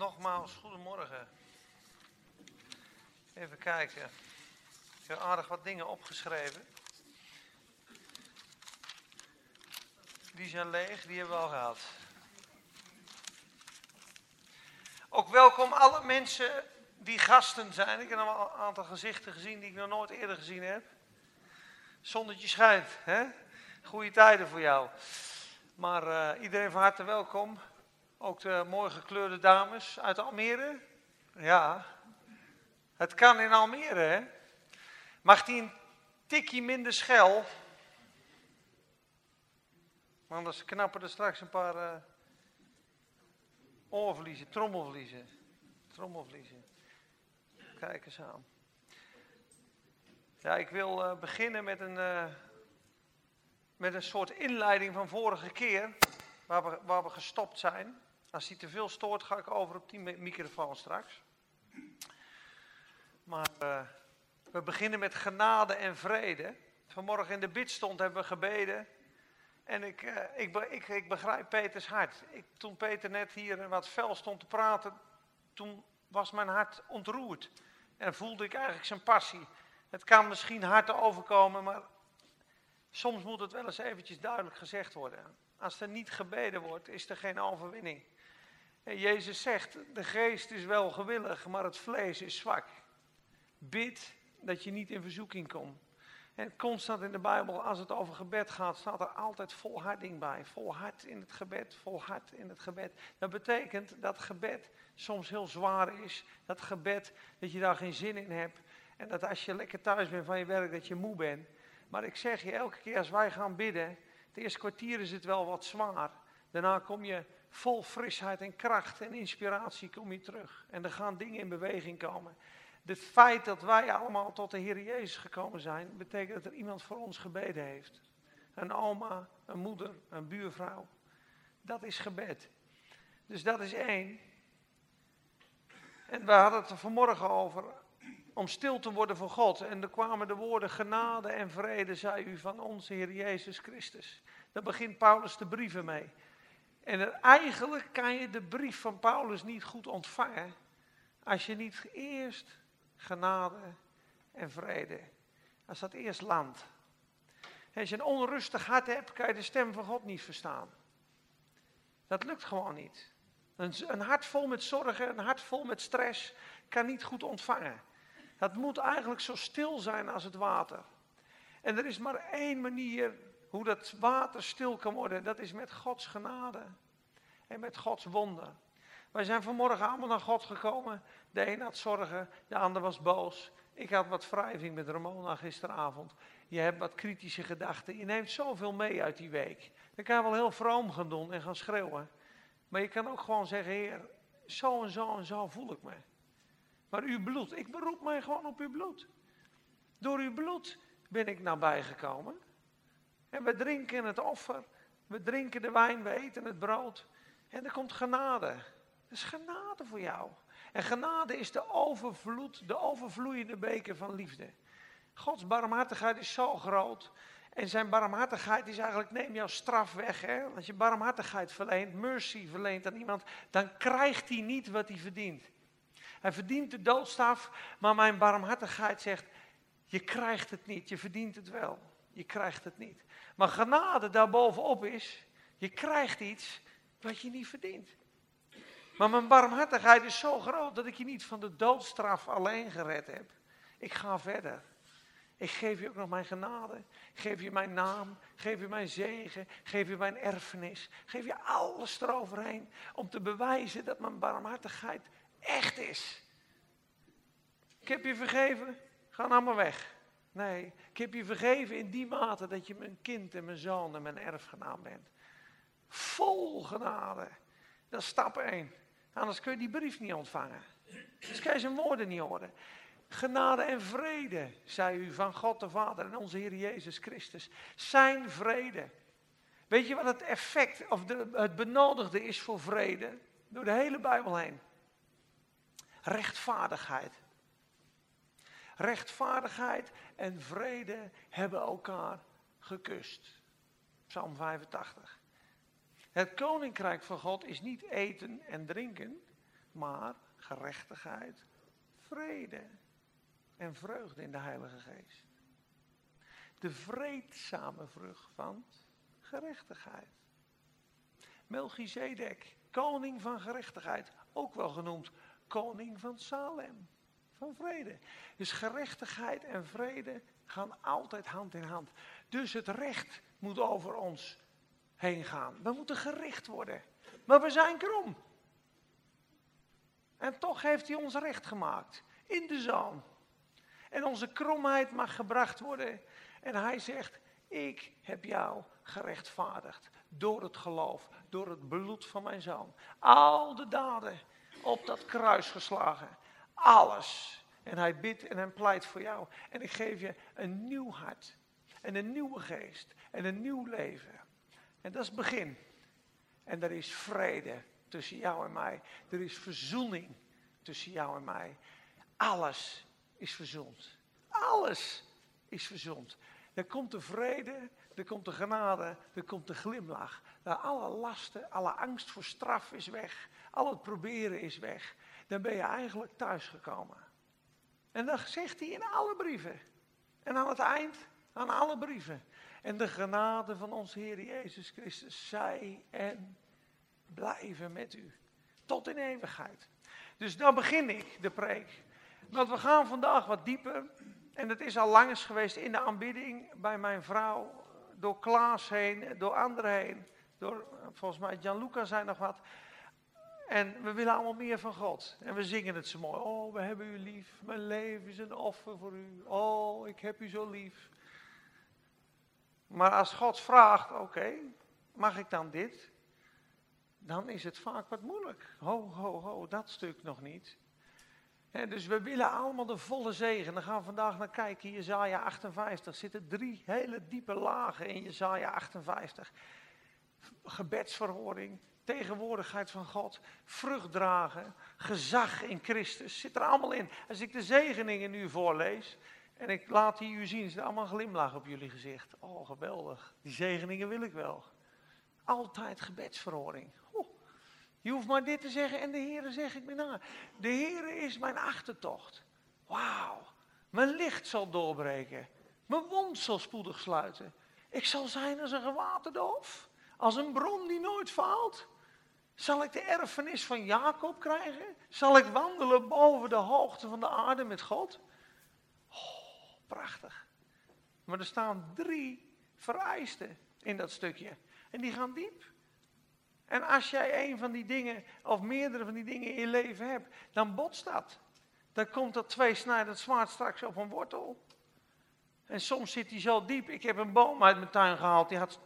Nogmaals, goedemorgen. Even kijken. Ik heb aardig wat dingen opgeschreven. Die zijn leeg, die hebben we al gehad. Ook welkom alle mensen die gasten zijn. Ik heb een aantal gezichten gezien die ik nog nooit eerder gezien heb. Zonnetje schijnt, hè? Goede tijden voor jou. Maar uh, iedereen van harte welkom. Ook de mooi gekleurde dames uit Almere. Ja, het kan in Almere, hè? Mag die een tikje minder schel? Want anders knappen er straks een paar uh, oorvliezen, trommelvliezen. Trommelvliezen. Kijk eens aan. Ja, ik wil uh, beginnen met een, uh, met een soort inleiding van vorige keer, waar we, waar we gestopt zijn. Als hij te veel stoort, ga ik over op die microfoon straks. Maar uh, we beginnen met genade en vrede. Vanmorgen in de bidstond hebben we gebeden. En ik, uh, ik, ik, ik, begrijp Peters hart. Toen Peter net hier wat fel stond te praten, toen was mijn hart ontroerd. En voelde ik eigenlijk zijn passie. Het kan misschien hard te overkomen, maar soms moet het wel eens eventjes duidelijk gezegd worden. Als er niet gebeden wordt, is er geen overwinning. En Jezus zegt, de geest is wel gewillig, maar het vlees is zwak. Bid dat je niet in verzoeking komt. En constant in de Bijbel, als het over gebed gaat, staat er altijd volharding bij. Volhard in het gebed, volhard in het gebed. Dat betekent dat gebed soms heel zwaar is. Dat gebed, dat je daar geen zin in hebt. En dat als je lekker thuis bent van je werk, dat je moe bent. Maar ik zeg je, elke keer als wij gaan bidden, het eerste kwartier is het wel wat zwaar. Daarna kom je vol frisheid en kracht en inspiratie kom je terug. En er gaan dingen in beweging komen. Het feit dat wij allemaal tot de Heer Jezus gekomen zijn, betekent dat er iemand voor ons gebeden heeft. Een oma, een moeder, een buurvrouw. Dat is gebed. Dus dat is één. En we hadden het er vanmorgen over om stil te worden voor God. En er kwamen de woorden genade en vrede, zei u, van onze Heer Jezus Christus. Daar begint Paulus de brieven mee. En eigenlijk kan je de brief van Paulus niet goed ontvangen als je niet eerst genade en vrede, als dat eerst landt. Als je een onrustig hart hebt, kan je de stem van God niet verstaan. Dat lukt gewoon niet. Een, een hart vol met zorgen, een hart vol met stress, kan niet goed ontvangen. Dat moet eigenlijk zo stil zijn als het water. En er is maar één manier hoe dat water stil kan worden, dat is met Gods genade en met Gods wonder. Wij zijn vanmorgen allemaal naar God gekomen. De een had zorgen, de ander was boos. Ik had wat wrijving met Ramona gisteravond. Je hebt wat kritische gedachten. Je neemt zoveel mee uit die week. Dan kan je wel heel vroom gaan doen en gaan schreeuwen. Maar je kan ook gewoon zeggen, Heer, zo en zo en zo voel ik me. Maar uw bloed, ik beroep mij gewoon op uw bloed. Door uw bloed ben ik nabijgekomen. En we drinken het offer, we drinken de wijn, we eten het brood. En er komt genade. Dat is genade voor jou. En genade is de overvloed, de overvloeiende beker van liefde. Gods barmhartigheid is zo groot. En zijn barmhartigheid is eigenlijk, neem jouw straf weg. Hè? Als je barmhartigheid verleent, mercy verleent aan iemand, dan krijgt hij niet wat hij verdient. Hij verdient de doodstraf, maar mijn barmhartigheid zegt, je krijgt het niet, je verdient het wel. Je krijgt het niet. Maar genade daarbovenop is, je krijgt iets wat je niet verdient. Maar mijn barmhartigheid is zo groot dat ik je niet van de doodstraf alleen gered heb. Ik ga verder. Ik geef je ook nog mijn genade. Geef je mijn naam. Geef je mijn zegen. Geef je mijn erfenis. Geef je alles eroverheen. Om te bewijzen dat mijn barmhartigheid echt is. Ik heb je vergeven. Ga nou maar weg. Nee, ik heb je vergeven in die mate dat je mijn kind en mijn zoon en mijn erfgenaam bent. Vol genade. Dat is stap 1. Anders kun je die brief niet ontvangen. Dus kun je zijn woorden niet horen. Genade en vrede, zei u, van God de Vader en onze Heer Jezus Christus. Zijn vrede. Weet je wat het effect of de, het benodigde is voor vrede? Door de hele Bijbel heen. Rechtvaardigheid. Rechtvaardigheid en vrede hebben elkaar gekust. Psalm 85. Het koninkrijk van God is niet eten en drinken, maar gerechtigheid, vrede en vreugde in de Heilige Geest. De vreedzame vrucht van gerechtigheid. Melchizedek, koning van gerechtigheid, ook wel genoemd koning van Salem, van vrede. Dus gerechtigheid en vrede gaan altijd hand in hand. Dus het recht moet over ons heen gaan. We moeten gericht worden. Maar we zijn krom. En toch heeft hij ons recht gemaakt. In de zoon. En onze kromheid mag gebracht worden. En hij zegt, ik heb jou gerechtvaardigd. Door het geloof. Door het bloed van mijn zoon. Al de daden op dat kruis geslagen. Alles. En hij bidt en hij pleit voor jou. En ik geef je een nieuw hart. En een nieuwe geest. En een nieuw leven. En dat is het begin. En er is vrede tussen jou en mij. Er is verzoening tussen jou en mij. Alles is verzoend. Alles is verzoend. Er komt de vrede, er komt de genade, er komt de glimlach. alle lasten, alle angst voor straf is weg. Al het proberen is weg. Dan ben je eigenlijk thuisgekomen. En dat zegt hij in alle brieven. En aan het eind, aan alle brieven. En de genade van onze Heer Jezus Christus zij en blijven met u. Tot in eeuwigheid. Dus dan begin ik de preek. Want we gaan vandaag wat dieper. En het is al lang geweest in de aanbidding bij mijn vrouw. Door Klaas heen, door anderen heen. Door volgens mij Gianluca zijn nog wat. En we willen allemaal meer van God. En we zingen het zo mooi. Oh, we hebben u lief. Mijn leven is een offer voor u. Oh, ik heb u zo lief. Maar als God vraagt, oké, mag ik dan dit? Dan is het vaak wat moeilijk. Ho, ho, ho, dat stuk nog niet. dus we willen allemaal de volle zegen. Dan gaan we vandaag naar kijken. Jezaja 58 er zitten drie hele diepe lagen in Jezaja 58. Gebedsverhoring, tegenwoordigheid van God, vrucht dragen, gezag in Christus, zit er allemaal in. Als ik de zegeningen nu voorlees en ik laat die u zien, zit allemaal glimlach op jullie gezicht. Oh, geweldig. Die zegeningen wil ik wel. Altijd gebedsverhoring. je hoeft maar dit te zeggen en de Heer zeg ik me na. De Heer is mijn achtertocht. Wauw. Mijn licht zal doorbreken. Mijn wond zal spoedig sluiten. Ik zal zijn als een gewaterdoof. Als een bron die nooit faalt. Zal ik de erfenis van Jacob krijgen? Zal ik wandelen boven de hoogte van de aarde met God? Oh, prachtig. Maar er staan drie vereisten in dat stukje. En die gaan diep. En als jij een van die dingen, of meerdere van die dingen in je leven hebt, dan botst dat. Dan komt dat tweesnijdend zwaard straks op een wortel. En soms zit hij zo diep. Ik heb een boom uit mijn tuin gehaald. Die had,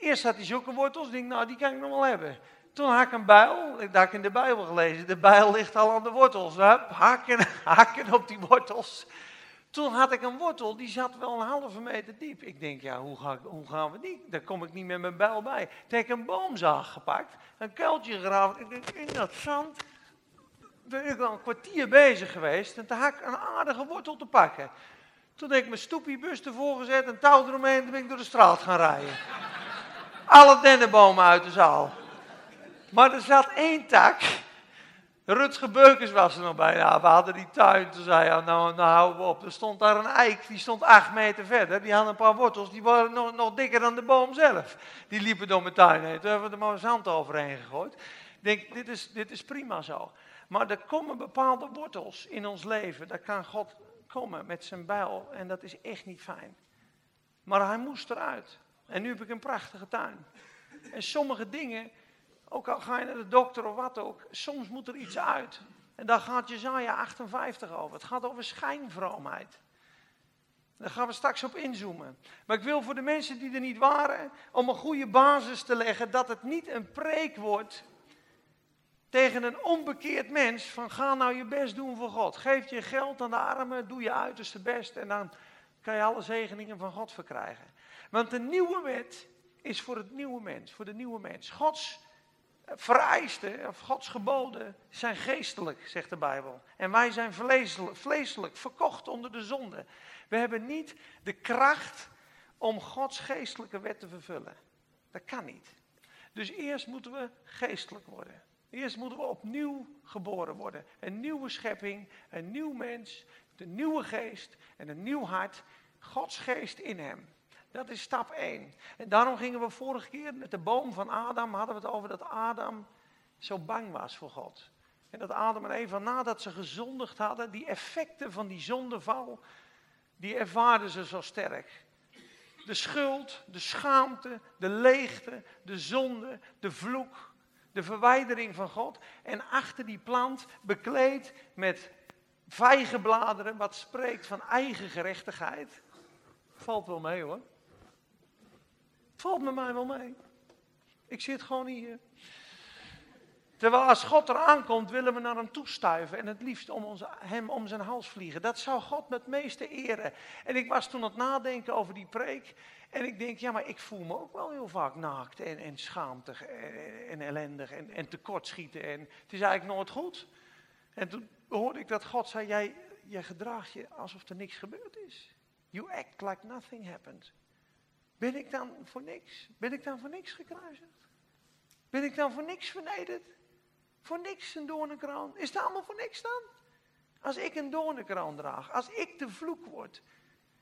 eerst had hij zulke wortels. Ik denk, nou, die kan ik nog wel hebben. Toen had ik een bijl, dat had ik in de Bijbel gelezen. De bijl ligt al aan de wortels. Hakken, hakken op die wortels. Toen had ik een wortel, die zat wel een halve meter diep. Ik denk, ja, hoe, ga hoe gaan we die? Daar kom ik niet met mijn bijl bij. Toen heb ik een boomzaag gepakt, een kuiltje gegraven. Ik denk, in dat zand ben ik al een kwartier bezig geweest. En toen had ik een aardige wortel te pakken. Toen heb ik mijn stoepiebus ervoor gezet, een touw eromheen. En ben ik door de straat gaan rijden. Alle dennenbomen uit de zaal. Maar er zat één tak. Rutger Beukers was er nog bij. Ja, we hadden die tuin. Toen zei hij, nou, nou hou op. Er stond daar een eik, die stond acht meter verder. Die had een paar wortels, die waren nog, nog dikker dan de boom zelf. Die liepen door mijn tuin heen. Toen hebben we er maar zand overheen gegooid. Ik denk, dit is, dit is prima zo. Maar er komen bepaalde wortels in ons leven. Daar kan God komen met zijn bijl. En dat is echt niet fijn. Maar hij moest eruit. En nu heb ik een prachtige tuin. En sommige dingen ook al ga je naar de dokter of wat ook, soms moet er iets uit. En daar gaat Jezaja 58 over. Het gaat over schijnvroomheid. Daar gaan we straks op inzoomen. Maar ik wil voor de mensen die er niet waren, om een goede basis te leggen, dat het niet een preek wordt tegen een onbekeerd mens van ga nou je best doen voor God. Geef je geld aan de armen, doe je uiterste best en dan kan je alle zegeningen van God verkrijgen. Want de nieuwe wet is voor het nieuwe mens, voor de nieuwe mens. Gods vereisten, of Gods geboden, zijn geestelijk, zegt de Bijbel. En wij zijn vleeselijk, verkocht onder de zonde. We hebben niet de kracht om Gods geestelijke wet te vervullen. Dat kan niet. Dus eerst moeten we geestelijk worden. Eerst moeten we opnieuw geboren worden. Een nieuwe schepping, een nieuw mens, een nieuwe geest en een nieuw hart. Gods geest in hem. Dat is stap 1. En daarom gingen we vorige keer met de boom van Adam, hadden we het over dat Adam zo bang was voor God. En dat Adam en Eva nadat ze gezondigd hadden, die effecten van die zondeval, die ervaarden ze zo sterk. De schuld, de schaamte, de leegte, de zonde, de vloek, de verwijdering van God. En achter die plant bekleed met vijgenbladeren, wat spreekt van eigen gerechtigheid. Valt wel mee hoor. Valt met mij wel mee. Ik zit gewoon hier. Terwijl als God eraan komt, willen we naar hem toestuiven en het liefst om ons, hem om zijn hals vliegen. Dat zou God met meeste eren. En ik was toen aan het nadenken over die preek. En ik denk, ja, maar ik voel me ook wel heel vaak naakt en, en schaamtig en, en ellendig en, en tekortschieten. En het is eigenlijk nooit goed. En toen hoorde ik dat God zei, jij, jij gedraagt je alsof er niks gebeurd is. You act like nothing happened. Ben ik dan voor niks? Ben ik dan voor niks gekruisigd? Ben ik dan voor niks vernederd? Voor niks een doornenkroon? Is het allemaal voor niks dan? Als ik een doornenkroon draag, als ik de vloek word,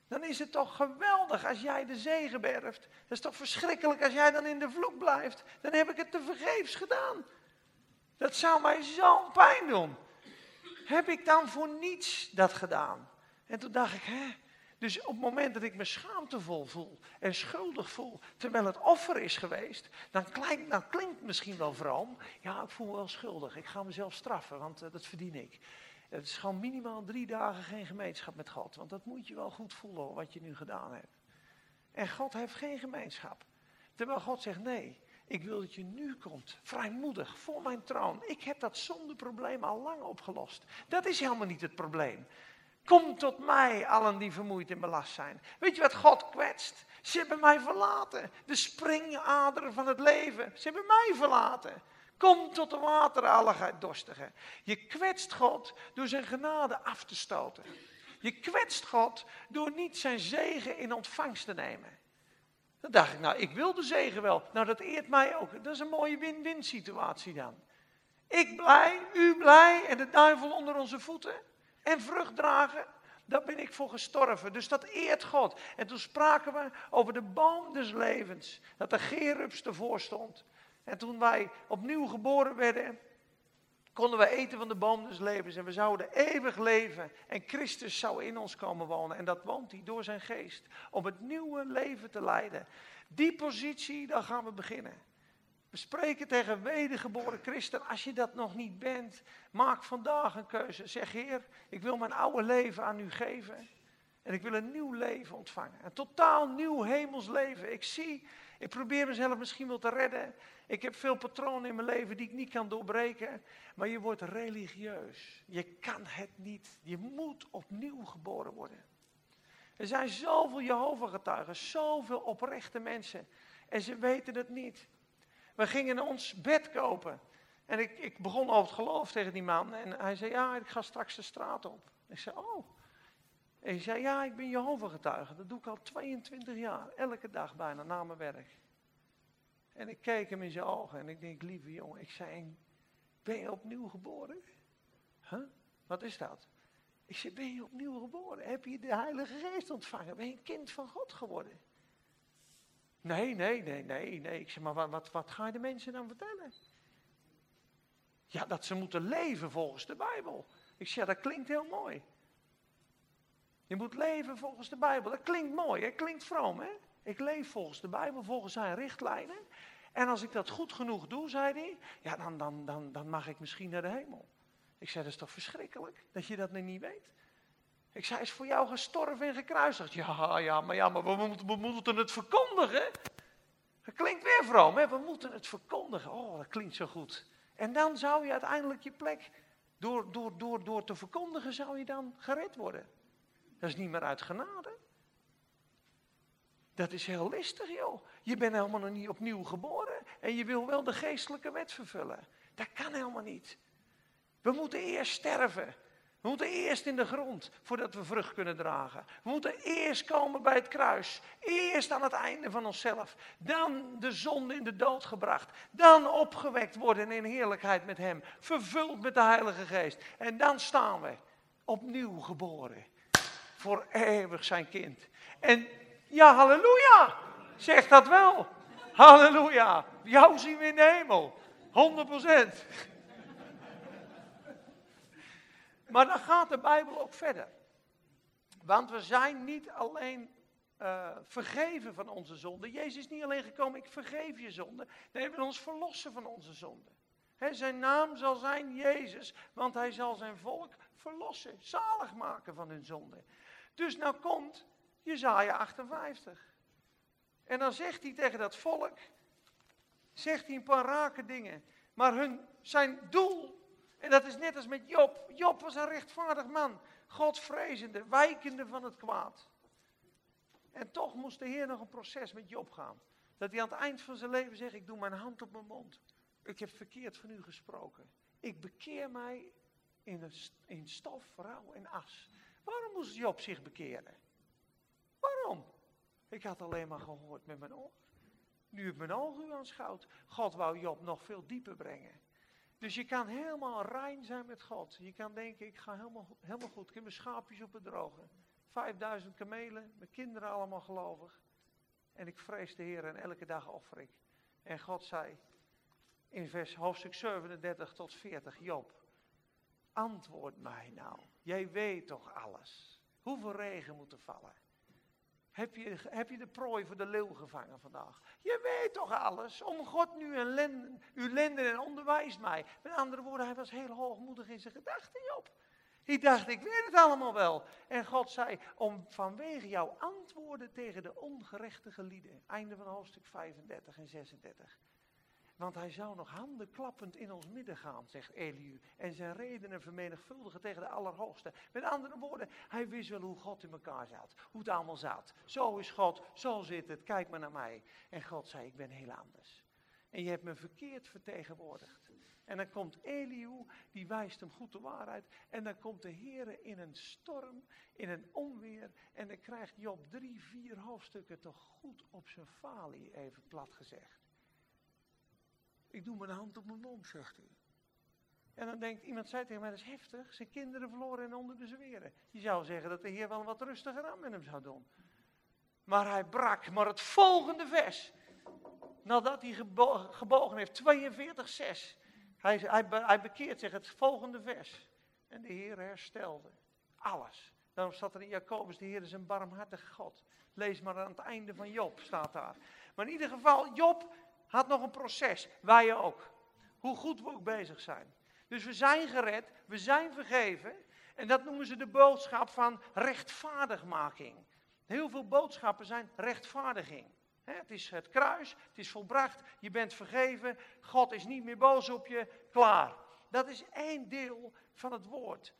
dan is het toch geweldig als jij de zegen berft. Dat is toch verschrikkelijk als jij dan in de vloek blijft. Dan heb ik het te vergeefs gedaan. Dat zou mij zo'n pijn doen. Heb ik dan voor niets dat gedaan? En toen dacht ik, hè, dus op het moment dat ik me schaamtevol voel en schuldig voel, terwijl het offer is geweest, dan klinkt, klinkt misschien wel vroom. Ja, ik voel me wel schuldig. Ik ga mezelf straffen, want uh, dat verdien ik. Het is gewoon minimaal drie dagen geen gemeenschap met God. Want dat moet je wel goed voelen wat je nu gedaan hebt. En God heeft geen gemeenschap. Terwijl God zegt nee. Ik wil dat je nu komt, vrijmoedig, voor mijn troon. Ik heb dat zondeprobleem al lang opgelost. Dat is helemaal niet het probleem. Kom tot mij, allen die vermoeid en belast zijn. Weet je wat God kwetst? Ze hebben mij verlaten. De springader van het leven. Ze hebben mij verlaten. Kom tot de wateren, alle dorstigen. Je kwetst God door zijn genade af te stoten. Je kwetst God door niet zijn zegen in ontvangst te nemen. Dan dacht ik, nou, ik wil de zegen wel. Nou, dat eert mij ook. Dat is een mooie win-win situatie dan. Ik blij, u blij en de duivel onder onze voeten en vrucht dragen, daar ben ik voor gestorven. Dus dat eert God. En toen spraken we over de boom des levens, dat de Gerubs ervoor stond. En toen wij opnieuw geboren werden, konden we eten van de boom des levens en we zouden eeuwig leven. En Christus zou in ons komen wonen. En dat woont hij door zijn geest. Om het nieuwe leven te leiden. Die positie, daar gaan we beginnen. We spreken tegen wedergeboren christen. Als je dat nog niet bent, maak vandaag een keuze. Zeg Heer, ik wil mijn oude leven aan u geven. En ik wil een nieuw leven ontvangen. Een totaal nieuw hemels leven. Ik zie, ik probeer mezelf misschien wel te redden. Ik heb veel patronen in mijn leven die ik niet kan doorbreken. Maar je wordt religieus. Je kan het niet. Je moet opnieuw geboren worden. Er zijn zoveel Jehovah-getuigen, zoveel oprechte mensen. En ze weten het niet. We gingen ons bed kopen. En ik, ik begon over het geloof tegen die man. En hij zei, ja, ik ga straks de straat op. Ik zei, oh. En hij zei, ja, ik ben Jehovah getuige. Dat doe ik al 22 jaar. Elke dag bijna, na mijn werk. En ik keek hem in zijn ogen en ik denk, lieve jongen, ik zei, ben je opnieuw geboren? Huh? Wat is dat? Ik zei, ben je opnieuw geboren? Heb je de Heilige Geest ontvangen? Ben je een kind van God geworden? Nee, nee, nee, nee, nee. Ik zeg, maar wat, wat, wat ga je de mensen dan vertellen? Ja, dat ze moeten leven volgens de Bijbel. Ik zeg, dat klinkt heel mooi. Je moet leven volgens de Bijbel. Dat klinkt mooi, hè? klinkt vroom, hè? Ik leef volgens de Bijbel, volgens zijn richtlijnen. En als ik dat goed genoeg doe, zei hij, ja, dan, dan, dan, dan mag ik misschien naar de hemel. Ik zei, dat is toch verschrikkelijk dat je dat nu niet weet? Ik zei, is voor jou gestorven en gekruisigd? Ja, ja, maar, ja, maar we, moeten, moeten het verkondigen. Dat klinkt weer vroom, hè? We moeten het verkondigen. Oh, dat klinkt zo goed. En dan zou je uiteindelijk je plek, door, door, door, door te verkondigen, zou je dan gered worden. Dat is niet meer uit genade. Dat is heel listig, joh. Je bent helemaal nog niet opnieuw geboren. En je wil wel de geestelijke wet vervullen. Dat kan helemaal niet. We moeten eerst sterven. We moeten eerst in de grond voordat we vrucht kunnen dragen. We moeten eerst komen bij het kruis. Eerst aan het einde van onszelf. Dan de zonde in de dood gebracht. Dan opgewekt worden in heerlijkheid met Hem. Vervuld met de Heilige Geest. En dan staan we opnieuw geboren. Voor eeuwig zijn kind. En ja, halleluja. Zeg dat wel. Halleluja. Jou zien we in de hemel. 100%. Maar dan gaat de Bijbel ook verder. Want we zijn niet alleen uh, vergeven van onze zonden. Jezus is niet alleen gekomen, ik vergeef je zonde. Nee, we ons verlossen van onze zonden. zijn naam zal zijn Jezus, want hij zal zijn volk verlossen, zalig maken van hun zonde. Dus nou komt Jezaja 58. En dan zegt hij tegen dat volk, zegt hij een paar rake dingen. Maar hun, zijn doel en dat is net als met Job. Job was een rechtvaardig man. Godvrezende, wijkende van het kwaad. En toch moest de Heer nog een proces met Job gaan. Dat hij aan het eind van zijn leven zegt, ik doe mijn hand op mijn mond. Ik heb verkeerd van u gesproken. Ik bekeer mij in, in stof, rouw en as. Waarom moest Job zich bekeren? Waarom? Ik had alleen maar gehoord met mijn oor. Nu heb mijn ogen u aanschouwd. God wou Job nog veel dieper brengen. Dus je kan helemaal rein zijn met God. Je kan denken, ik ga helemaal, helemaal goed. Ik heb mijn schaapjes op het droge. 5000 kamelen, mijn kinderen allemaal gelovig. En ik vrees de Heer en elke dag offer ik. En God zei in vers hoofdstuk 37 tot 40, Job, antwoord mij nou. Jij weet toch alles. Hoeveel regen moet er vallen? Heb je, heb je de prooi voor de leeuw gevangen vandaag? Je weet toch alles? Om God nu lenden, uw lenden en onderwijst mij. Met andere woorden, hij was heel hoogmoedig in zijn gedachten, Job. Hij dacht, ik weet het allemaal wel. En God zei, om vanwege jouw antwoorden tegen de ongerechtige lieden. Einde van hoofdstuk 35 en 36. Want hij zou nog handen klappend in ons midden gaan, zegt Eliu. En zijn redenen vermenigvuldigen tegen de Allerhoogste. Met andere woorden, hij wist wel hoe God in elkaar zat. Hoe het allemaal zat. Zo is God, zo zit het, kijk maar naar mij. En God zei, ik ben heel anders. En je hebt me verkeerd vertegenwoordigd. En dan komt Eliu, die wijst hem goed de waarheid. En dan komt de Heer in een storm, in een onweer. En dan krijgt Job drie, vier hoofdstukken toch goed op zijn falie, even plat gezegd. Ik doe mijn hand op mijn mond, zegt hij. En dan denkt iemand, zei tegen mij, dat is heftig. Zijn kinderen verloren en onder de zweren. Je zou zeggen dat de Heer wel wat rustiger aan met hem zou doen. Maar hij brak. Maar het volgende vers, nadat hij gebogen heeft, 42, 6. Hij, hij, hij bekeert zich, het volgende vers. En de Heer herstelde alles. Daarom staat er in Jacobus, de Heer is een barmhartige God. Lees maar aan het einde van Job, staat daar. Maar in ieder geval, Job had nog een proces. Wij ook. Hoe goed we ook bezig zijn. Dus we zijn gered, we zijn vergeven. En dat noemen ze de boodschap van rechtvaardigmaking. Heel veel boodschappen zijn rechtvaardiging. het is het kruis, het is volbracht, je bent vergeven, God is niet meer boos op je, klaar. Dat is één deel van het woord.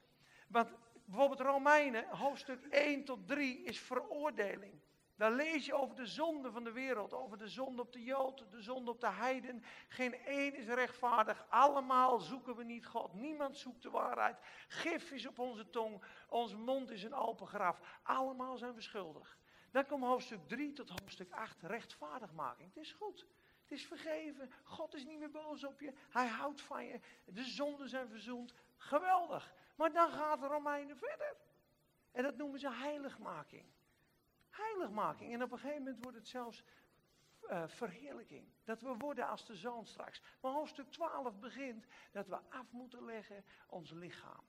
Want bijvoorbeeld Romeinen, hoofdstuk 1 tot 3 is veroordeling. Daar lees je over de zonde van de wereld, over de zonde op de Jood, de zonde op de heiden. Geen één is rechtvaardig, allemaal zoeken we niet God. Niemand zoekt de waarheid. Gif is op onze tong, onze mond is een open graf. Allemaal zijn we schuldig. Dan komt hoofdstuk 3 tot hoofdstuk 8, rechtvaardigmaking. Het is goed. Het is vergeven. God is niet meer boos op je. Hij houdt van je. De zonden zijn verzoend. Geweldig. Maar dan gaat Romeinen verder. En dat noemen ze heiligmaking heiligmaking. En op een gegeven moment wordt het zelfs uh, verheerlijking. Dat we worden als de zoon straks. Maar hoofdstuk 12 begint dat we af moeten leggen ons lichaam.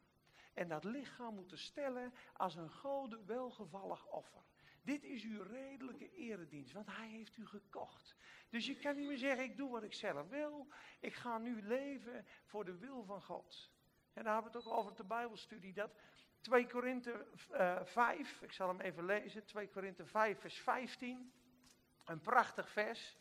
En dat lichaam moeten stellen als een gode welgevallig offer. Dit is uw redelijke eredienst, want hij heeft u gekocht. Dus je kan niet meer zeggen, ik doe wat ik zelf wil. Ik ga nu leven voor de wil van God. En daar hebben we het ook over de Bijbelstudie, dat 2 Korinthe uh, 5, ik zal hem even lezen. 2 Korinthe 5, vers 15. Een prachtig vers.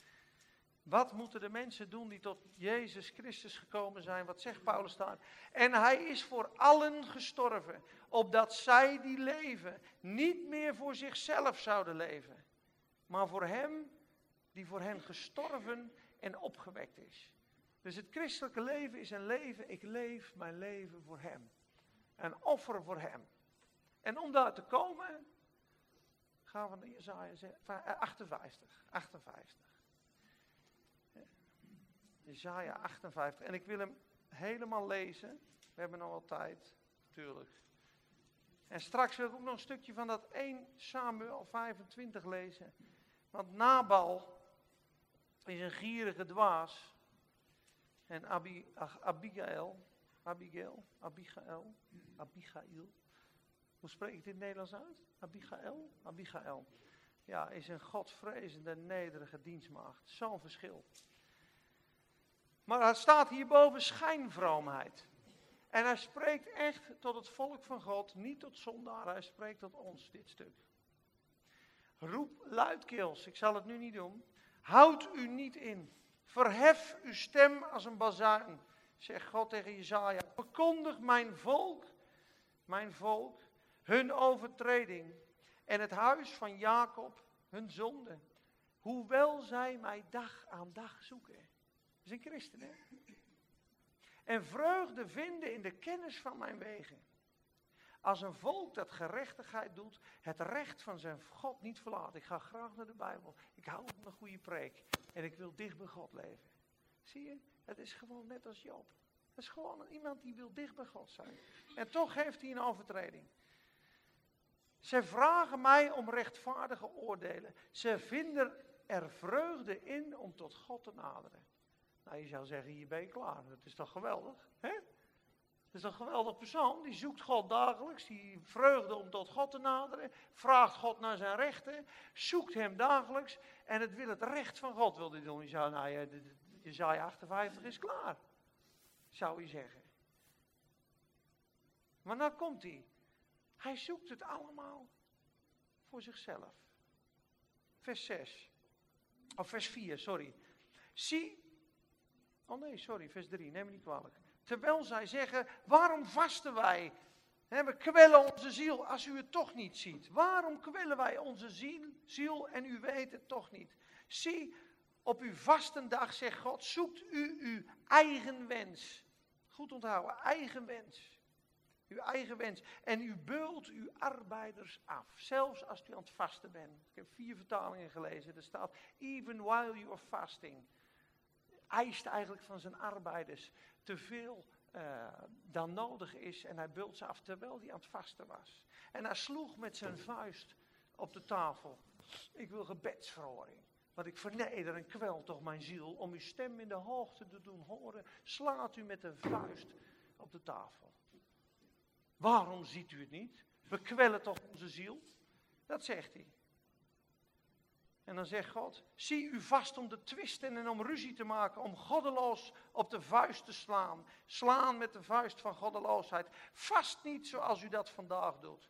Wat moeten de mensen doen die tot Jezus Christus gekomen zijn? Wat zegt Paulus daar? En hij is voor allen gestorven, opdat zij die leven niet meer voor zichzelf zouden leven, maar voor hem die voor hen gestorven en opgewekt is. Dus het christelijke leven is een leven, ik leef mijn leven voor hem. Een offer voor hem. En om daar te komen, gaan we naar Jezaja 58. 58. Jezaja 58. En ik wil hem helemaal lezen. We hebben nog wel tijd, natuurlijk. En straks wil ik ook nog een stukje van dat 1 Samuel 25 lezen. Want Nabal is een gierige dwaas. En Abi, Abigail, Abigail, Abigail, Abigail. Hoe spreek ik dit Nederlands uit? Abigail? Abigail. Ja, is een godvrezende, nederige dienstmaagd. Zo'n verschil. Maar het staat hierboven schijnvroomheid. En hij spreekt echt tot het volk van God, niet tot zondaren. Hij spreekt tot ons, dit stuk. Roep luidkeels, ik zal het nu niet doen. Houd u niet in. Verhef uw stem als een bazuin, zegt God tegen Jezaja. Verkondig mijn volk, mijn volk, hun overtreding. En het huis van Jacob hun zonde. Hoewel zij mij dag aan dag zoeken. Dat is een christen, hè? En vreugde vinden in de kennis van mijn wegen. Als een volk dat gerechtigheid doet, het recht van zijn God niet verlaat. Ik ga graag naar de Bijbel. Ik hou van een goede preek. En ik wil dicht bij God leven. Zie je? Het is gewoon net als Job. Het is gewoon iemand die wil dicht bij God zijn. En toch heeft hij een overtreding. Ze vragen mij om rechtvaardige oordelen. Ze vinden er vreugde in om tot God te naderen. Nou, je zou zeggen, hier ben je klaar. Dat is toch geweldig, hè? Dat is een geweldig persoon. Die zoekt God dagelijks. Die vreugde om tot God te naderen. Vraagt God naar zijn rechten. Zoekt hem dagelijks. En het wil het recht van God wil hij doen. Je zou, nou ja, Jezaja 58 is klaar. Zou je zeggen. Maar nou komt hij. Hij zoekt het allemaal voor zichzelf. Vers 6. Of vers 4, sorry. Zie. Oh nee, sorry, vers 3. Neem me niet kwalijk. Terwijl zij zeggen: waarom vasten wij? we kwellen onze ziel als u het toch niet ziet. Waarom kwellen wij onze ziel, ziel en u weet het toch niet? Zie, op uw vastendag, zegt God, zoekt u uw eigen wens. Goed onthouden, eigen wens. Uw eigen wens. En u beult uw arbeiders af. Zelfs als u aan het vasten bent. Ik heb vier vertalingen gelezen. Er staat, even while you are fasting. Eist eigenlijk van zijn arbeiders te veel uh, dan nodig is. En hij bult ze af terwijl hij aan het vasten was. En hij sloeg met zijn vuist op de tafel. Ik wil gebedsverhoring. Want ik verneder en kwel toch mijn ziel om uw stem in de hoogte te doen horen. Slaat u met de vuist op de tafel. Waarom ziet u het niet? We kwellen toch onze ziel? Dat zegt hij. En dan zegt God, zie u vast om te twisten en om ruzie te maken, om goddeloos op de vuist te slaan. Slaan met de vuist van goddeloosheid. Vast niet zoals u dat vandaag doet.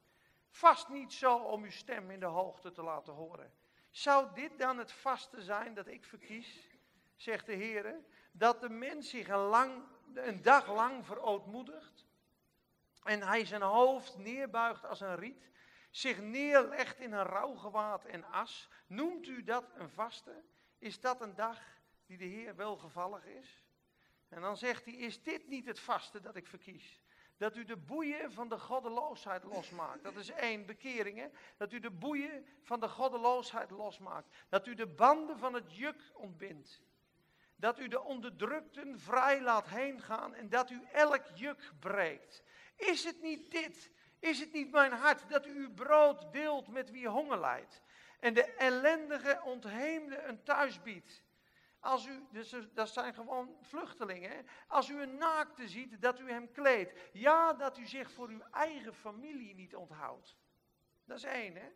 Vast niet zo om uw stem in de hoogte te laten horen. Zou dit dan het vaste zijn dat ik verkies, zegt de Heer, dat de mens zich een, lang, een dag lang verootmoedigt en hij zijn hoofd neerbuigt als een riet zich neerlegt in een rouwgewaad en as, noemt u dat een vaste? Is dat een dag die de Heer welgevallig is? En dan zegt hij, is dit niet het vaste dat ik verkies? Dat u de boeien van de goddeloosheid losmaakt. Dat is één, bekering hè? Dat u de boeien van de goddeloosheid losmaakt. Dat u de banden van het juk ontbindt. Dat u de onderdrukten vrij laat heen gaan en dat u elk juk breekt. Is het niet dit is het niet mijn hart dat u uw brood deelt met wie honger lijdt? En de ellendige ontheemde een thuis biedt. Als u, dus dat zijn gewoon vluchtelingen. Als u een naakte ziet, dat u hem kleedt. Ja, dat u zich voor uw eigen familie niet onthoudt. Dat is één, hè?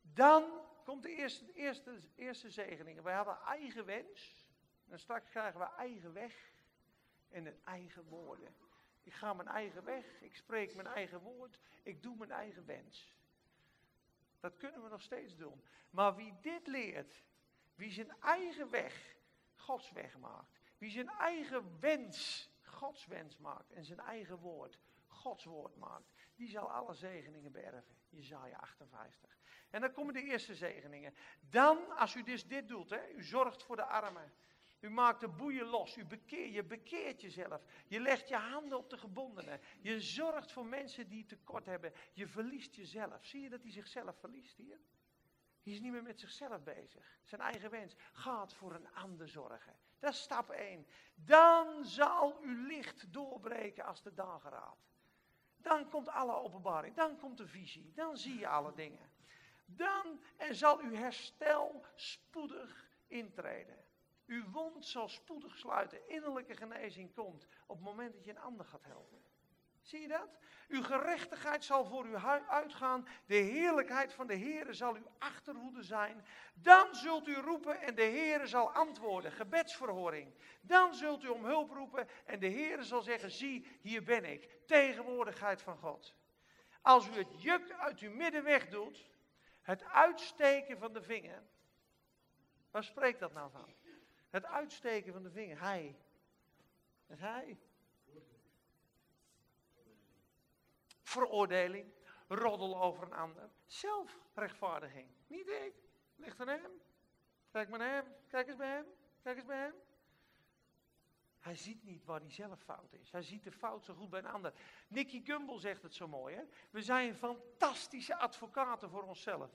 Dan komt de eerste, eerste, eerste zegening. Wij hebben eigen wens. En straks krijgen we eigen weg en een eigen woorden. Ik ga mijn eigen weg, ik spreek mijn eigen woord, ik doe mijn eigen wens. Dat kunnen we nog steeds doen. Maar wie dit leert, wie zijn eigen weg Gods weg maakt, wie zijn eigen wens Gods wens maakt en zijn eigen woord Gods woord maakt, die zal alle zegeningen beërven. Jezaja 58. En dan komen de eerste zegeningen. Dan, als u dus dit doet, hè, u zorgt voor de armen. U maakt de boeien los. U bekeer, je bekeert jezelf. Je legt je handen op de gebondenen. Je zorgt voor mensen die tekort hebben. Je verliest jezelf. Zie je dat hij zichzelf verliest hier? Hij is niet meer met zichzelf bezig. Zijn eigen wens. Gaat voor een ander zorgen. Dat is stap 1. Dan zal uw licht doorbreken als de dageraad. Dan komt alle openbaring. Dan komt de visie. Dan zie je alle dingen. Dan en zal uw herstel spoedig intreden. Uw wond zal spoedig sluiten. Innerlijke genezing komt op het moment dat je een ander gaat helpen. Zie je dat? Uw gerechtigheid zal voor u uitgaan. De heerlijkheid van de Heere zal uw achterhoede zijn. Dan zult u roepen en de Heere zal antwoorden. Gebedsverhoring. Dan zult u om hulp roepen en de Heere zal zeggen: Zie, hier ben ik. Tegenwoordigheid van God. Als u het juk uit uw midden wegdoet, het uitsteken van de vinger. Waar spreekt dat nou van? Het uitsteken van de vinger. Hij. Hij. Veroordeling. Roddel over een ander. Zelfrechtvaardiging. Niet ik. Ligt aan hem. Kijk maar naar hem. Kijk eens bij hem. Kijk eens bij hem. Hij ziet niet waar hij zelf fout is. Hij ziet de fout zo goed bij een ander. Nicky Gumbel zegt het zo mooi. Hè? We zijn fantastische advocaten voor onszelf.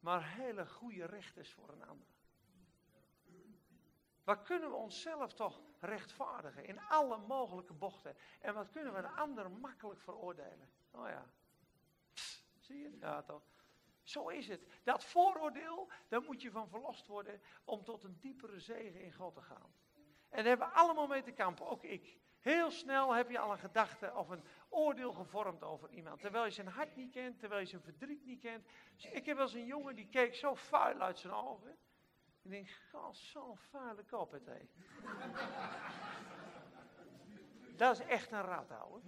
Maar hele goede rechters voor een ander. Wat kunnen we onszelf toch rechtvaardigen in alle mogelijke bochten? En wat kunnen we een ander makkelijk veroordelen? Oh ja. zie je? Ja toch. Zo is het. Dat vooroordeel, daar moet je van verlost worden om tot een diepere zegen in God te gaan. En daar hebben we allemaal mee te kampen, ook ik. Heel snel heb je al een gedachte of een oordeel gevormd over iemand. Terwijl je zijn hart niet kent, terwijl je zijn verdriet niet kent. Ik heb wel eens een jongen die keek zo vuil uit zijn ogen. Ik denk, god, zo'n vuile kop het hé. Dat is echt een rat, ouwe.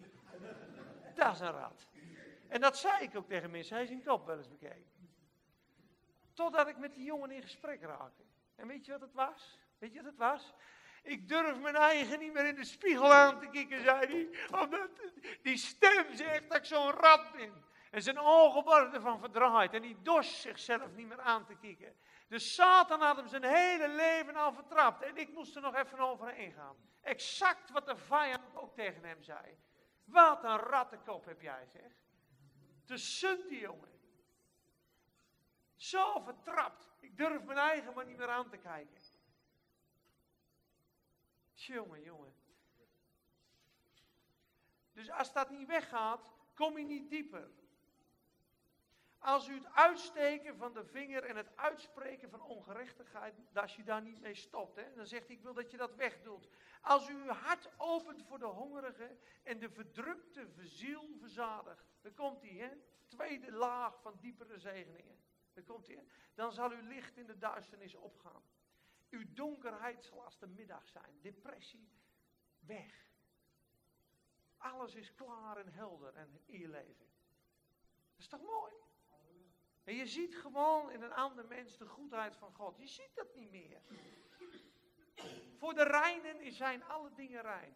Dat is een rat. En dat zei ik ook tegen mensen, hij is zijn kop wel eens bekeken. Totdat ik met die jongen in gesprek raakte. En weet je wat het was? Weet je wat het was? Ik durf mijn eigen niet meer in de spiegel aan te kijken, zei hij. Omdat die stem zegt dat ik zo'n rat ben. En zijn ogen worden ervan verdraaid. En die dorst zichzelf niet meer aan te kijken. Dus Satan had hem zijn hele leven al vertrapt. En ik moest er nog even overheen gaan. Exact wat de vijand ook tegen hem zei. Wat een rattenkop heb jij, zeg. Te sunt die jongen. Zo vertrapt. Ik durf mijn eigen maar niet meer aan te kijken. Jongen, jongen. Dus als dat niet weggaat, kom je niet dieper. Als u het uitsteken van de vinger en het uitspreken van ongerechtigheid, als je daar niet mee stopt, hè, dan zegt hij, ik wil dat je dat wegdoet. Als u uw hart opent voor de hongerige en de verdrukte ziel verzadigt, dan komt hij, hè, tweede laag van diepere zegeningen. Dan komt hij, dan zal uw licht in de duisternis opgaan. Uw donkerheid zal als de middag zijn. Depressie, weg. Alles is klaar en helder en leven. Dat is toch mooi? En je ziet gewoon in een ander mens de goedheid van God. Je ziet dat niet meer. Voor de reinen zijn alle dingen rein.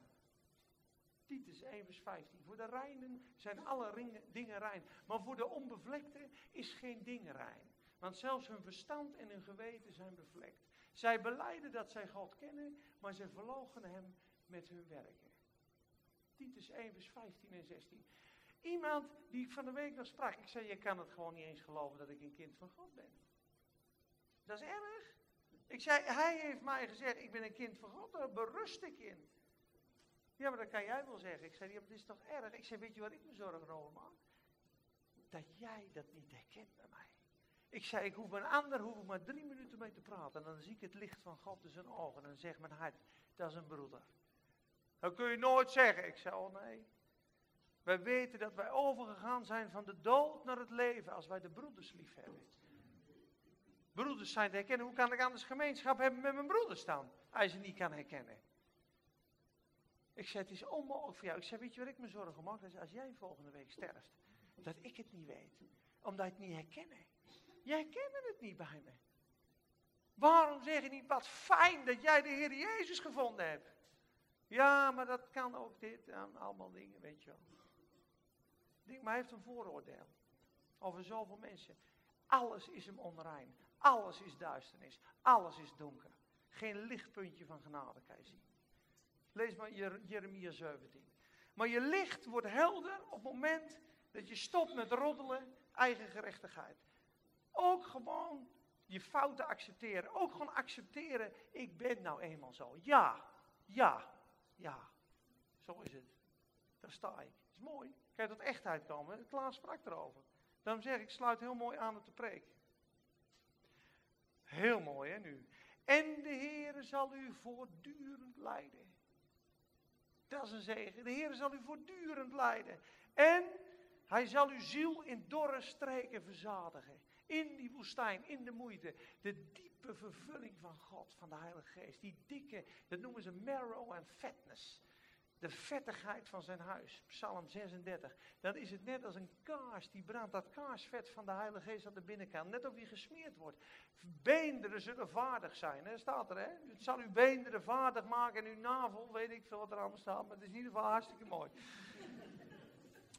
Titus 1 vers 15. Voor de reinen zijn alle dingen rein. Maar voor de onbevlekte is geen ding rein. Want zelfs hun verstand en hun geweten zijn bevlekt. Zij beleiden dat zij God kennen, maar ze verlogen hem met hun werken. Titus 1 vers 15 en 16. Iemand die ik van de week nog sprak. Ik zei, je kan het gewoon niet eens geloven dat ik een kind van God ben. Dat is erg. Ik zei, hij heeft mij gezegd, ik ben een kind van God, berust ik in. Ja, maar dat kan jij wel zeggen. Ik zei, maar het is toch erg. Ik zei, weet je wat ik me zorgen over maak? Dat jij dat niet herkent bij mij. Ik zei, ik hoef een ander, hoef ik maar drie minuten mee te praten. En dan zie ik het licht van God in zijn ogen. En dan zegt mijn hart, dat is een broeder. Dat kun je nooit zeggen. Ik zei, oh nee. Wij weten dat wij overgegaan zijn van de dood naar het leven als wij de broeders lief hebben. Broeders zijn te herkennen. Hoe kan ik anders gemeenschap hebben met mijn broeders dan? Als je niet kan herkennen. Ik zei, het is onmogelijk voor jou. Ik zei, weet je wat ik me zorgen maak? Als jij volgende week sterft. Dat ik het niet weet. Omdat ik het niet herkennen. Jij kende het niet bij me. Waarom zeg je niet, wat fijn dat jij de Heer Jezus gevonden hebt. Ja, maar dat kan ook dit, en allemaal dingen, weet je wel. Maar hij heeft een vooroordeel over zoveel mensen. Alles is hem onrein. Alles is duisternis. Alles is donker. Geen lichtpuntje van genade kan je zien. Lees maar Jeremia 17. Maar je licht wordt helder op het moment dat je stopt met roddelen, eigen gerechtigheid. Ook gewoon je fouten accepteren. Ook gewoon accepteren, ik ben nou eenmaal zo. Ja, ja, ja. Zo is het. Daar sta ik. Is mooi. Kijk tot echtheid komen. Klaas sprak erover. Daarom zeg ik, sluit heel mooi aan op de preek. Heel mooi hè nu. En de Heere zal u voortdurend leiden. Dat is een zegen. De Heer zal u voortdurend leiden. En hij zal uw ziel in dorre streken verzadigen. In die woestijn, in de moeite. De diepe vervulling van God, van de Heilige Geest. Die dikke, dat noemen ze marrow en fatness. De vettigheid van zijn huis. Psalm 36. Dan is het net als een kaars die brandt. Dat kaarsvet van de Heilige Geest aan de binnenkant. Net of die gesmeerd wordt. Beenderen zullen vaardig zijn. Hè? Staat er hè. Het zal uw beenderen vaardig maken en uw navel. Weet ik veel wat er allemaal staat. Maar het is in ieder geval hartstikke mooi.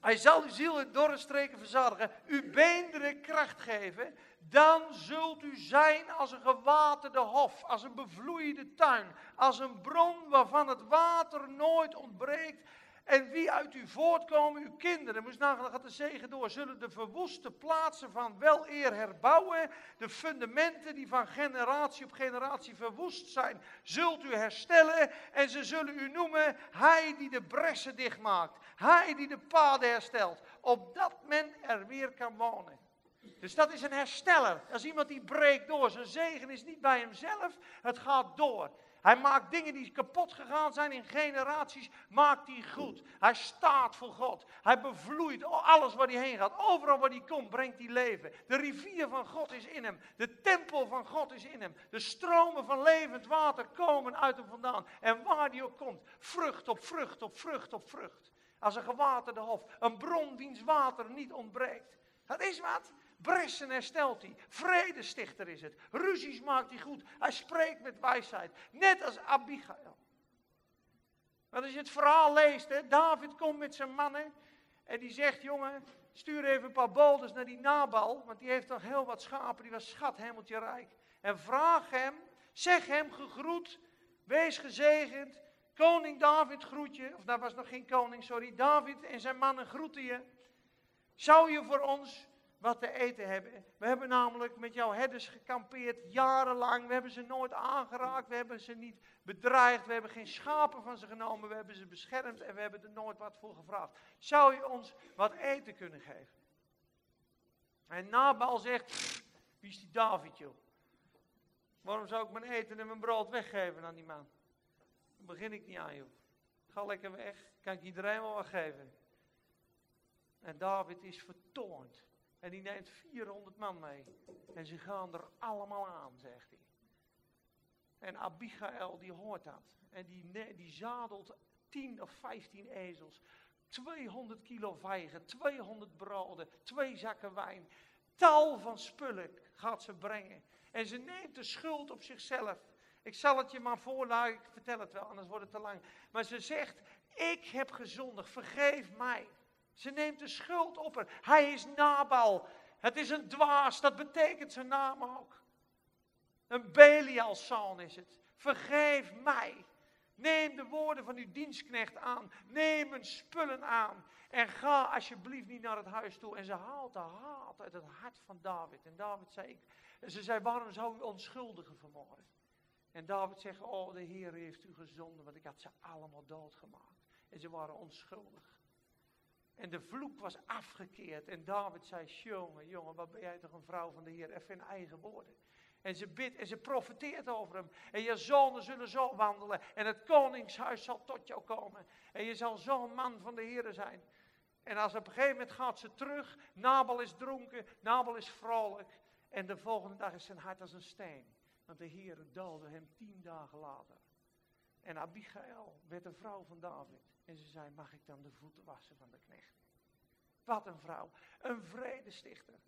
Hij zal uw ziel in dorre streken verzadigen, uw beenderen kracht geven. Dan zult u zijn als een gewaterde hof, als een bevloeide tuin, als een bron waarvan het water nooit ontbreekt en wie uit u voortkomen, uw kinderen, moest nagaan, gaat de zegen door, zullen de verwoeste plaatsen van weleer herbouwen. De fundamenten die van generatie op generatie verwoest zijn, zult u herstellen. En ze zullen u noemen, hij die de bressen dichtmaakt. Hij die de paden herstelt. Opdat men er weer kan wonen. Dus dat is een hersteller. Is iemand die breekt door. Zijn zegen is niet bij hemzelf, het gaat door. Hij maakt dingen die kapot gegaan zijn in generaties, maakt hij goed. Hij staat voor God. Hij bevloeit alles waar hij heen gaat. Overal waar hij komt, brengt hij leven. De rivier van God is in hem. De tempel van God is in hem. De stromen van levend water komen uit hem vandaan. En waar hij ook komt, vrucht op vrucht op vrucht op vrucht. Als een gewaterde hof. Een bron wiens water niet ontbreekt. Dat is wat. Bressen herstelt hij. Vredestichter is het. Ruzies maakt hij goed. Hij spreekt met wijsheid. Net als Abigail. Want als je het verhaal leest, hè, David komt met zijn mannen. En die zegt, jongen, stuur even een paar bolders naar die Nabal. Want die heeft nog heel wat schapen. Die was schat hemeltje rijk. En vraag hem, zeg hem gegroet. Wees gezegend. Koning David groet je. Of dat was nog geen koning, sorry. David en zijn mannen groeten je. Zou je voor ons wat te eten hebben. We hebben namelijk met jouw herders gekampeerd jarenlang. We hebben ze nooit aangeraakt. We hebben ze niet bedreigd. We hebben geen schapen van ze genomen. We hebben ze beschermd en we hebben er nooit wat voor gevraagd. Zou je ons wat eten kunnen geven? En Nabal zegt, wie is die David joh? Waarom zou ik mijn eten en mijn brood weggeven aan die man? Daar begin ik niet aan joh. Ga lekker weg, kan ik iedereen wel wat geven. En David is vertoornd. En die neemt 400 man mee. En ze gaan er allemaal aan, zegt hij. En Abigail die hoort dat. En die, die zadelt 10 of 15 ezels. 200 kilo vijgen, 200 broden, twee zakken wijn. Tal van spullen gaat ze brengen. En ze neemt de schuld op zichzelf. Ik zal het je maar voorlaten, ik vertel het wel, anders wordt het te lang. Maar ze zegt, ik heb gezondigd, vergeef mij. Ze neemt de schuld op haar. Hij is Nabal. Het is een dwaas, dat betekent zijn naam ook. Een Belial-zoon is het. Vergeef mij. Neem de woorden van uw dienstknecht aan. Neem mijn spullen aan. En ga alsjeblieft niet naar het huis toe. En ze haalt de haat uit het hart van David. En David zei, ze zei, waarom zou u onschuldigen vermoorden? En David zegt, oh de Heer heeft u gezonden, want ik had ze allemaal doodgemaakt. En ze waren onschuldig. En de vloek was afgekeerd. En David zei, jongen, jongen, wat ben jij toch een vrouw van de Heer. Even in eigen woorden. En ze bidt en ze profeteert over hem. En je zonen zullen zo wandelen. En het koningshuis zal tot jou komen. En je zal zo'n man van de Heer zijn. En als op een gegeven moment gaat ze terug. Nabal is dronken. Nabal is vrolijk. En de volgende dag is zijn hart als een steen. Want de Heer doodde hem tien dagen later. En Abigail werd een vrouw van David. En ze zei, mag ik dan de voeten wassen van de knecht? Wat een vrouw. Een vredestichter.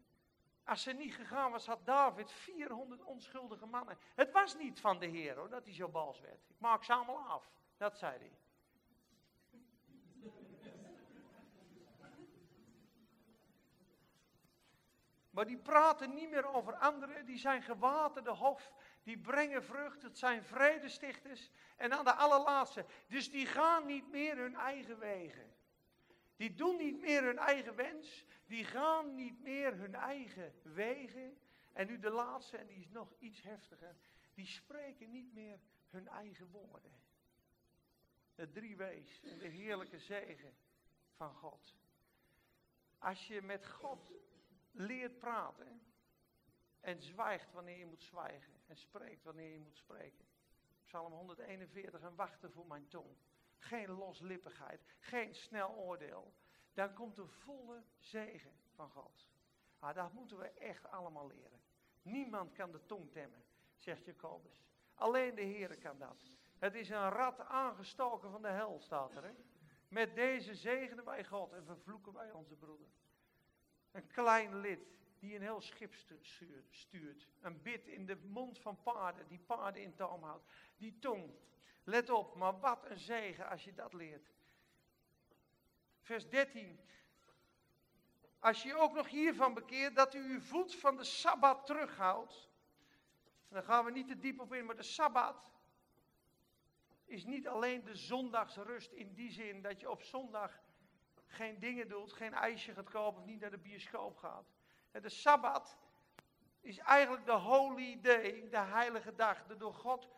Als ze niet gegaan was, had David 400 onschuldige mannen. Het was niet van de Heer hoor, dat hij zo bals werd. Ik maak ze allemaal af. Dat zei hij. Maar die praten niet meer over anderen, die zijn gewaterde hof die brengen vrucht, het zijn vredestichters. En dan de allerlaatste, dus die gaan niet meer hun eigen wegen. Die doen niet meer hun eigen wens, die gaan niet meer hun eigen wegen. En nu de laatste, en die is nog iets heftiger, die spreken niet meer hun eigen woorden. De drie wees en de heerlijke zegen van God. Als je met God leert praten en zwijgt wanneer je moet zwijgen en spreekt wanneer je moet spreken. Psalm 141, en wachten voor mijn tong. Geen loslippigheid, geen snel oordeel. Dan komt de volle zegen van God. Ah, dat moeten we echt allemaal leren. Niemand kan de tong temmen, zegt Jacobus. Alleen de Heer kan dat. Het is een rat aangestoken van de hel, staat er. Hè? Met deze zegenen wij God en vervloeken wij onze broeder. Een klein lid die een heel schip stuurt. Een bit in de mond van paarden, die paarden in toom houdt. Die tong. Let op, maar wat een zegen als je dat leert. Vers 13. Als je ook nog hiervan bekeert dat u uw voet van de Sabbat terughoudt. Dan gaan we niet te diep op in, maar de Sabbat is niet alleen de zondagsrust in die zin dat je op zondag geen dingen doet, geen ijsje gaat kopen of niet naar de bioscoop gaat. De Sabbat is eigenlijk de holy day, de heilige dag, de door God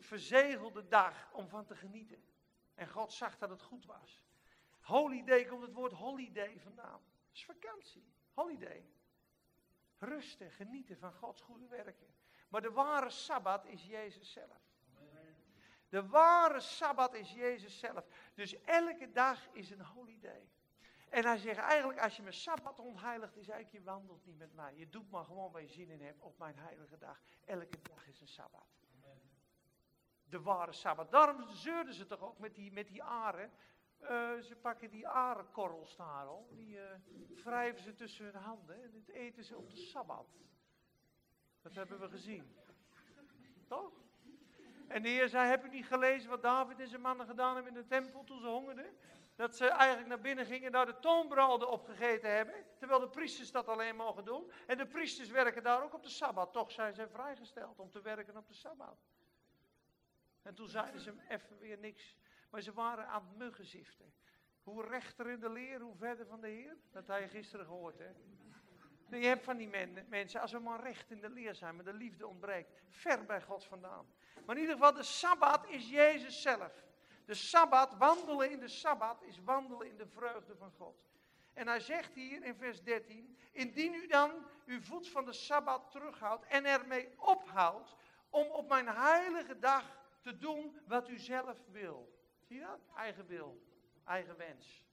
verzegelde dag om van te genieten. En God zag dat het goed was. Holiday komt het woord holiday vandaan. Dat is vakantie, holiday. Rusten, genieten van Gods goede werken. Maar de ware Sabbat is Jezus zelf. De ware Sabbat is Jezus zelf. Dus elke dag is een holiday. En hij zegt eigenlijk, als je mijn Sabbat ontheiligt, is eigenlijk je wandelt niet met mij. Je doet maar gewoon waar je zin in hebt op mijn heilige dag. Elke dag is een Sabbat. De ware Sabbat. Daarom zeurden ze toch ook met die, met die aren. Uh, ze pakken die arenkorrels daar al. Die uh, wrijven ze tussen hun handen. En dit eten ze op de Sabbat. Dat hebben we gezien. Toch? En de Heer zei, heb je niet gelezen wat David en zijn mannen gedaan hebben in de tempel toen ze hongerden? Dat ze eigenlijk naar binnen gingen en daar de toonbroden opgegeten hebben. Terwijl de priesters dat alleen mogen doen. En de priesters werken daar ook op de Sabbat. Toch zijn ze vrijgesteld om te werken op de Sabbat. En toen zeiden ze even weer niks. Maar ze waren aan het muggenziften. Hoe rechter in de leer, hoe verder van de Heer. Dat had je gisteren gehoord, hè? Je hebt van die mensen, als we maar recht in de leer zijn, maar de liefde ontbreekt, ver bij God vandaan. Maar in ieder geval, de Sabbat is Jezus zelf. De Sabbat, wandelen in de Sabbat, is wandelen in de vreugde van God. En hij zegt hier in vers 13, indien u dan uw voet van de Sabbat terughoudt en ermee ophoudt om op mijn heilige dag te doen wat u zelf wil. Zie je dat? Eigen wil, eigen wens.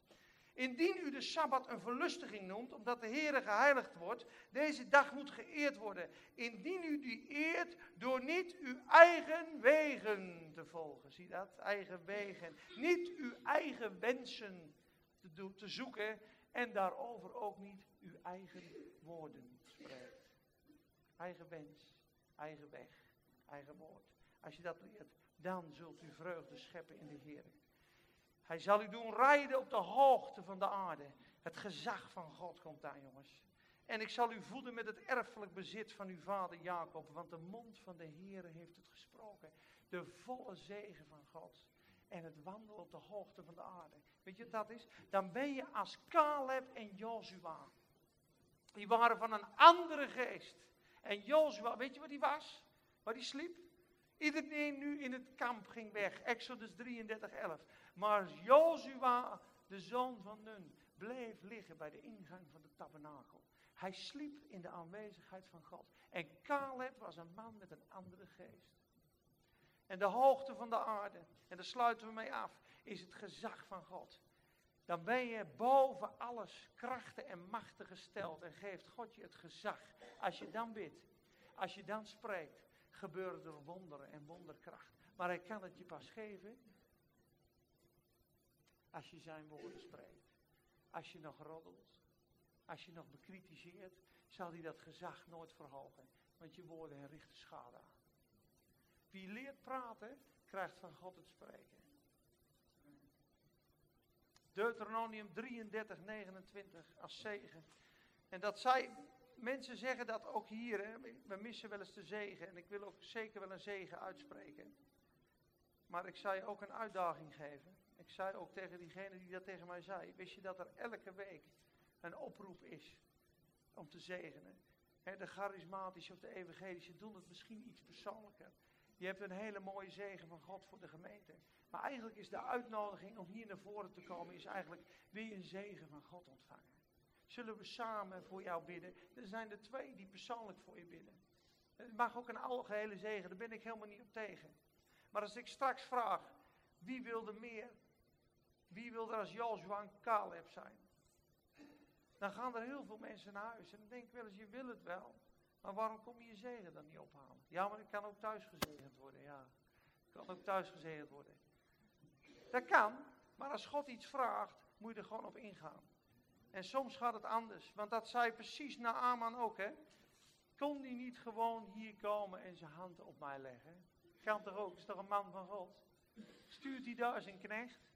Indien u de Sabbat een verlustiging noemt, omdat de Heere geheiligd wordt, deze dag moet geëerd worden. Indien u die eert door niet uw eigen wegen te volgen. Zie dat? Eigen wegen. Niet uw eigen wensen te, te zoeken en daarover ook niet uw eigen woorden spreekt. Eigen wens, eigen weg, eigen woord. Als je dat leert, dan zult u vreugde scheppen in de Heer. Hij zal u doen rijden op de hoogte van de aarde. Het gezag van God komt daar, jongens. En ik zal u voeden met het erfelijk bezit van uw vader Jacob, want de mond van de Heer heeft het gesproken. De volle zegen van God. En het wandelen op de hoogte van de aarde. Weet je wat dat is? Dan ben je als Caleb en Jozua. Die waren van een andere geest. En Jozua, weet je wat hij was? Waar hij sliep? Iedereen nu in het kamp ging weg. Exodus 33, 11. Maar Jozua, de zoon van Nun, bleef liggen bij de ingang van de tabernakel. Hij sliep in de aanwezigheid van God. En Caleb was een man met een andere geest. En de hoogte van de aarde, en daar sluiten we mee af, is het gezag van God. Dan ben je boven alles krachten en machten gesteld en geeft God je het gezag. Als je dan bidt, als je dan spreekt, gebeuren er wonderen en wonderkracht. Maar hij kan het je pas geven als je zijn woorden spreekt. Als je nog roddelt, als je nog bekritiseert, zal hij dat gezag nooit verhogen. Want je woorden richten schade aan. Wie leert praten, krijgt van God het spreken. Deuteronomium 33, 29 als zegen. En dat zij mensen zeggen dat ook hier, hè, we missen wel eens de zegen. En ik wil ook zeker wel een zegen uitspreken. Maar ik zou je ook een uitdaging geven. Ik zei ook tegen diegene die dat tegen mij zei. Wist je dat er elke week een oproep is om te zegenen? de charismatische of de evangelische doen het misschien iets persoonlijker. Je hebt een hele mooie zegen van God voor de gemeente. Maar eigenlijk is de uitnodiging om hier naar voren te komen, is eigenlijk, wil je een zegen van God ontvangen? Zullen we samen voor jou bidden? Er zijn er twee die persoonlijk voor je bidden. Het mag ook een algehele zegen, daar ben ik helemaal niet op tegen. Maar als ik straks vraag, wie wil er meer? Wie wil er als Joshua en Caleb zijn? Dan gaan er heel veel mensen naar huis. En dan denk ik wel eens, je wil het wel. Maar waarom kom je je zegen dan niet ophalen? Ja, maar ik kan ook thuis gezegend worden, ja. Kan ook thuis gezegend worden. Dat kan, maar als God iets vraagt, moet je er gewoon op ingaan. En soms gaat het anders, want dat zei precies na Aman ook, hè. Kon die niet gewoon hier komen en zijn hand op mij leggen? Kan toch ook, is toch een man van God? Stuurt hij daar zijn knecht?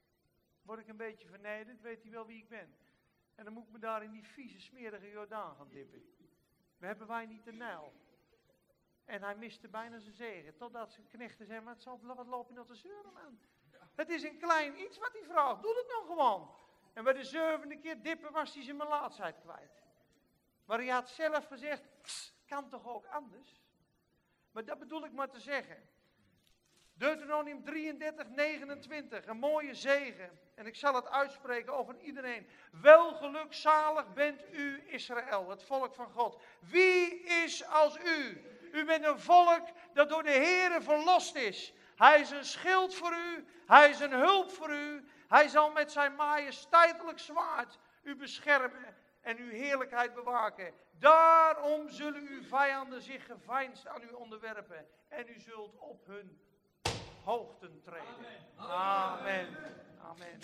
Word ik een beetje vernederd, weet hij wel wie ik ben. En dan moet ik me daar in die vieze, smerige Jordaan gaan dippen. We hebben wij niet de Nijl. En hij miste bijna zijn zegen. Totdat zijn knechten zei, maar het zal, wat loop je nou te zeuren man? Het is een klein iets wat hij vraagt. Doe het nou gewoon. En bij de zevende keer dippen was hij zijn melaatsheid kwijt. Maar hij had zelf gezegd, kan toch ook anders? Maar dat bedoel ik maar te zeggen. Deuteronomium 33, 29, een mooie zegen. En ik zal het uitspreken over iedereen. Welgelukzalig bent u, Israël, het volk van God. Wie is als u? U bent een volk dat door de Heere verlost is. Hij is een schild voor u, hij is een hulp voor u. Hij zal met zijn majesteitelijk zwaard u beschermen en uw heerlijkheid bewaken. Daarom zullen uw vijanden zich geveinsd aan u onderwerpen en u zult op hun hoogten treden. Amen. Amen.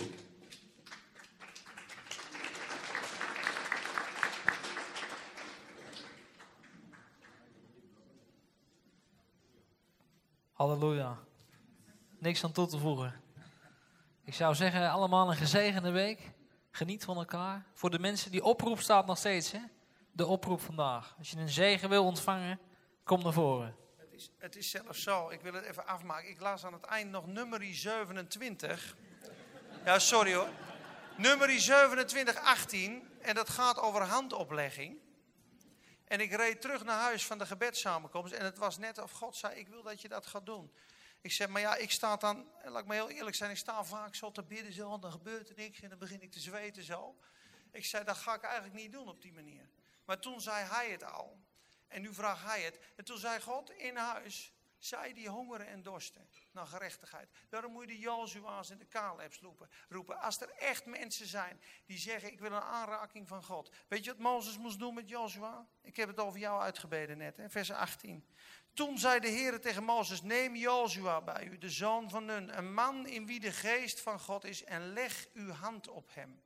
Halleluja. Niks aan toe te voegen. Ik zou zeggen, allemaal een gezegende week. Geniet van elkaar. Voor de mensen, die oproep staat nog steeds. Hè? De oproep vandaag. Als je een zegen wil ontvangen, kom naar voren. Het is, zelfs zo, ik wil het even afmaken. Ik las aan het eind nog nummer 27. Ja, sorry hoor. Nummer 27, 18. En dat gaat over handoplegging. En ik reed terug naar huis van de gebedssamenkomst. En het was net of God zei, ik wil dat je dat gaat doen. Ik zeg, maar ja, ik sta dan, laat ik maar heel eerlijk zijn, ik sta vaak zo te bidden zo, dan gebeurt er niks en dan begin ik te zweten zo. Ik zei, dat ga ik eigenlijk niet doen op die manier. Maar toen zei hij het al. En nu vraagt hij het. En toen zei God in huis, zij die hongeren en dorsten naar gerechtigheid. Daarom moet je de Jozua's en de Caleb's roepen. Als er echt mensen zijn die zeggen, ik wil een aanraking van God. Weet je wat Mozes moest doen met Jozua? Ik heb het over jou uitgebeden net, hè? vers 18. Toen zei de Heer tegen Mozes, neem Jozua bij u, de zoon van Nun, een man in wie de geest van God is, en leg uw hand op hem.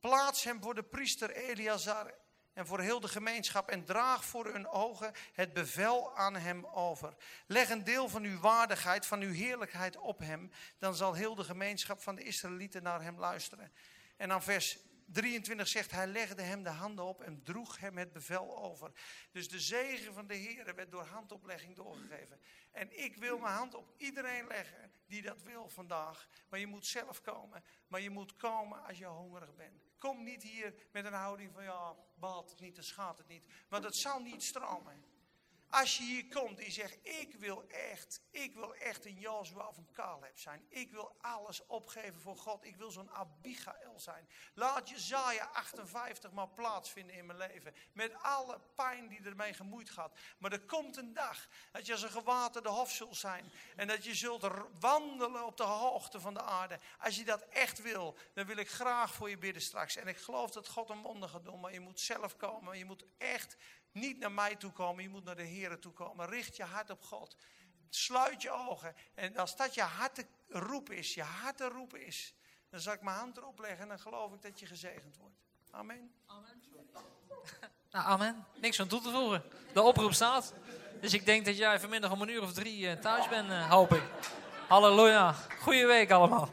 Plaats hem voor de priester Eleazar en voor heel de gemeenschap en draag voor hun ogen het bevel aan hem over. Leg een deel van uw waardigheid, van uw heerlijkheid op hem, dan zal heel de gemeenschap van de Israëlieten naar hem luisteren. En dan vers 23 zegt, hij legde hem de handen op en droeg hem het bevel over. Dus de zegen van de Heer werd door handoplegging doorgegeven. En ik wil mijn hand op iedereen leggen die dat wil vandaag. Maar je moet zelf komen. Maar je moet komen als je hongerig bent. Kom niet hier met een houding van, ja, baat het niet, dan schaadt het niet. Want het zal niet stromen. Als je hier komt en je zegt, ik wil echt, ik wil echt een Joshua of een Caleb zijn. Ik wil alles opgeven voor God. Ik wil zo'n Abigail zijn. Laat Jezaja 58 maar plaatsvinden in mijn leven. Met alle pijn die ermee gemoeid gaat. Maar er komt een dag dat je als een gewaterde hof zult zijn. En dat je zult wandelen op de hoogte van de aarde. Als je dat echt wil, dan wil ik graag voor je bidden straks. En ik geloof dat God een wonder gaat doen. Maar je moet zelf komen. Je moet echt niet naar mij toe komen, je moet naar de Heer toe komen. Richt je hart op God. Sluit je ogen. En als dat je harte roep is, je harte roep is, dan zal ik mijn hand erop leggen en dan geloof ik dat je gezegend wordt. Amen. Amen. Nou, amen. Niks van toe te voegen. De oproep staat. Dus ik denk dat jij vanmiddag om een uur of drie eh, thuis bent, uh, hoop ik. Halleluja. Goeie week allemaal.